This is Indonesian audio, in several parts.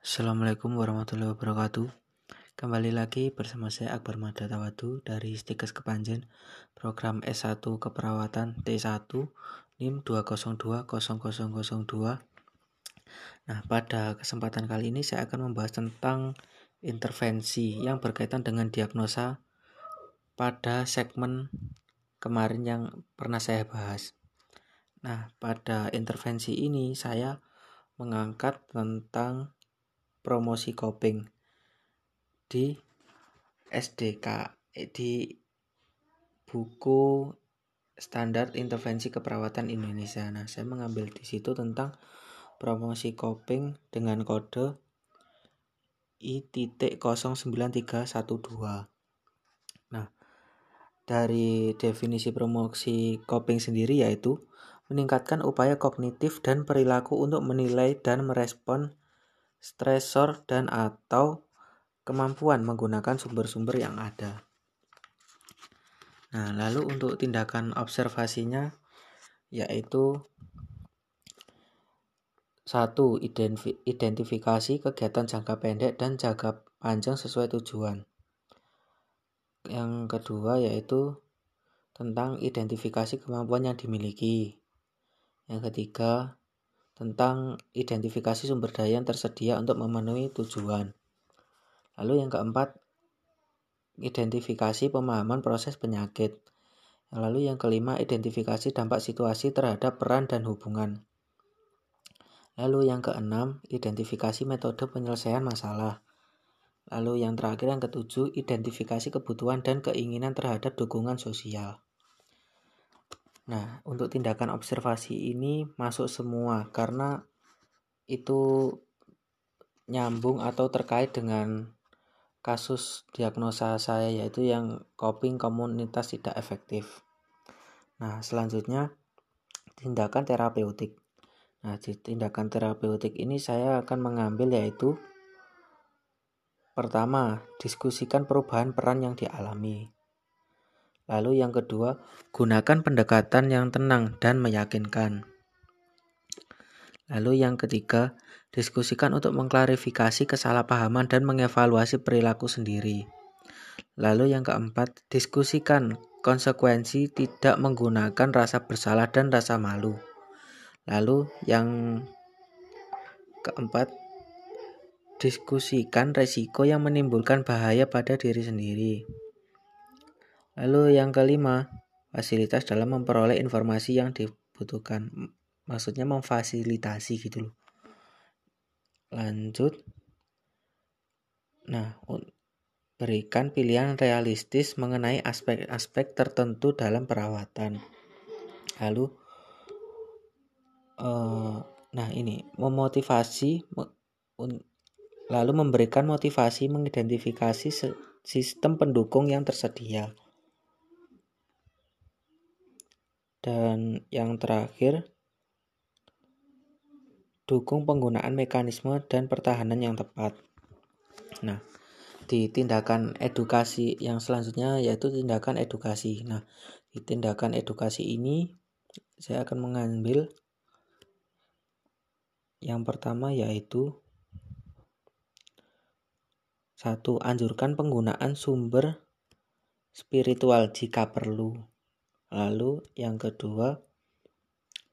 Assalamualaikum warahmatullahi wabarakatuh. Kembali lagi bersama saya Akbar Mada Tawadu dari Stikes Kepanjen, program S1 Keperawatan T1 NIM 2020002. Nah, pada kesempatan kali ini saya akan membahas tentang intervensi yang berkaitan dengan diagnosa pada segmen kemarin yang pernah saya bahas. Nah, pada intervensi ini saya mengangkat tentang promosi coping di SDK eh, di buku standar intervensi keperawatan Indonesia. Nah, saya mengambil di situ tentang promosi coping dengan kode I.09312. Nah, dari definisi promosi coping sendiri yaitu meningkatkan upaya kognitif dan perilaku untuk menilai dan merespon stresor dan atau kemampuan menggunakan sumber-sumber yang ada. Nah, lalu untuk tindakan observasinya yaitu satu identifikasi kegiatan jangka pendek dan jangka panjang sesuai tujuan. Yang kedua yaitu tentang identifikasi kemampuan yang dimiliki. Yang ketiga, tentang identifikasi sumber daya yang tersedia untuk memenuhi tujuan. Lalu yang keempat, identifikasi pemahaman proses penyakit. Lalu yang kelima, identifikasi dampak situasi terhadap peran dan hubungan. Lalu yang keenam, identifikasi metode penyelesaian masalah. Lalu yang terakhir yang ketujuh, identifikasi kebutuhan dan keinginan terhadap dukungan sosial. Nah, untuk tindakan observasi ini masuk semua karena itu nyambung atau terkait dengan kasus diagnosa saya yaitu yang coping komunitas tidak efektif. Nah, selanjutnya tindakan terapeutik. Nah, di tindakan terapeutik ini saya akan mengambil yaitu Pertama, diskusikan perubahan peran yang dialami. Lalu yang kedua, gunakan pendekatan yang tenang dan meyakinkan. Lalu yang ketiga, diskusikan untuk mengklarifikasi kesalahpahaman dan mengevaluasi perilaku sendiri. Lalu yang keempat, diskusikan konsekuensi tidak menggunakan rasa bersalah dan rasa malu. Lalu yang keempat, diskusikan resiko yang menimbulkan bahaya pada diri sendiri. Lalu yang kelima, fasilitas dalam memperoleh informasi yang dibutuhkan. Maksudnya memfasilitasi gitu loh. Lanjut. Nah, berikan pilihan realistis mengenai aspek-aspek tertentu dalam perawatan. Lalu uh, nah ini memotivasi lalu memberikan motivasi mengidentifikasi sistem pendukung yang tersedia. Dan yang terakhir, dukung penggunaan mekanisme dan pertahanan yang tepat. Nah, di tindakan edukasi yang selanjutnya yaitu tindakan edukasi. Nah, di tindakan edukasi ini saya akan mengambil yang pertama yaitu satu, anjurkan penggunaan sumber spiritual jika perlu. Lalu yang kedua,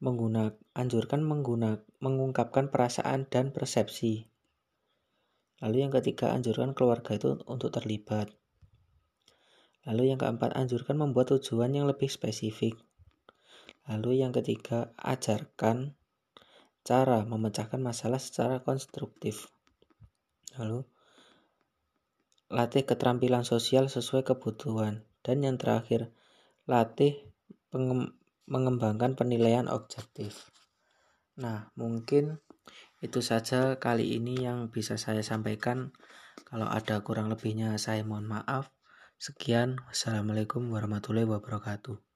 menggunakan anjurkan mengguna, mengungkapkan perasaan dan persepsi. Lalu yang ketiga, anjurkan keluarga itu untuk terlibat. Lalu yang keempat, anjurkan membuat tujuan yang lebih spesifik. Lalu yang ketiga, ajarkan cara memecahkan masalah secara konstruktif. Lalu latih keterampilan sosial sesuai kebutuhan. Dan yang terakhir, latih mengembangkan penilaian objektif. Nah, mungkin itu saja kali ini yang bisa saya sampaikan. Kalau ada kurang lebihnya saya mohon maaf. Sekian, wassalamualaikum warahmatullahi wabarakatuh.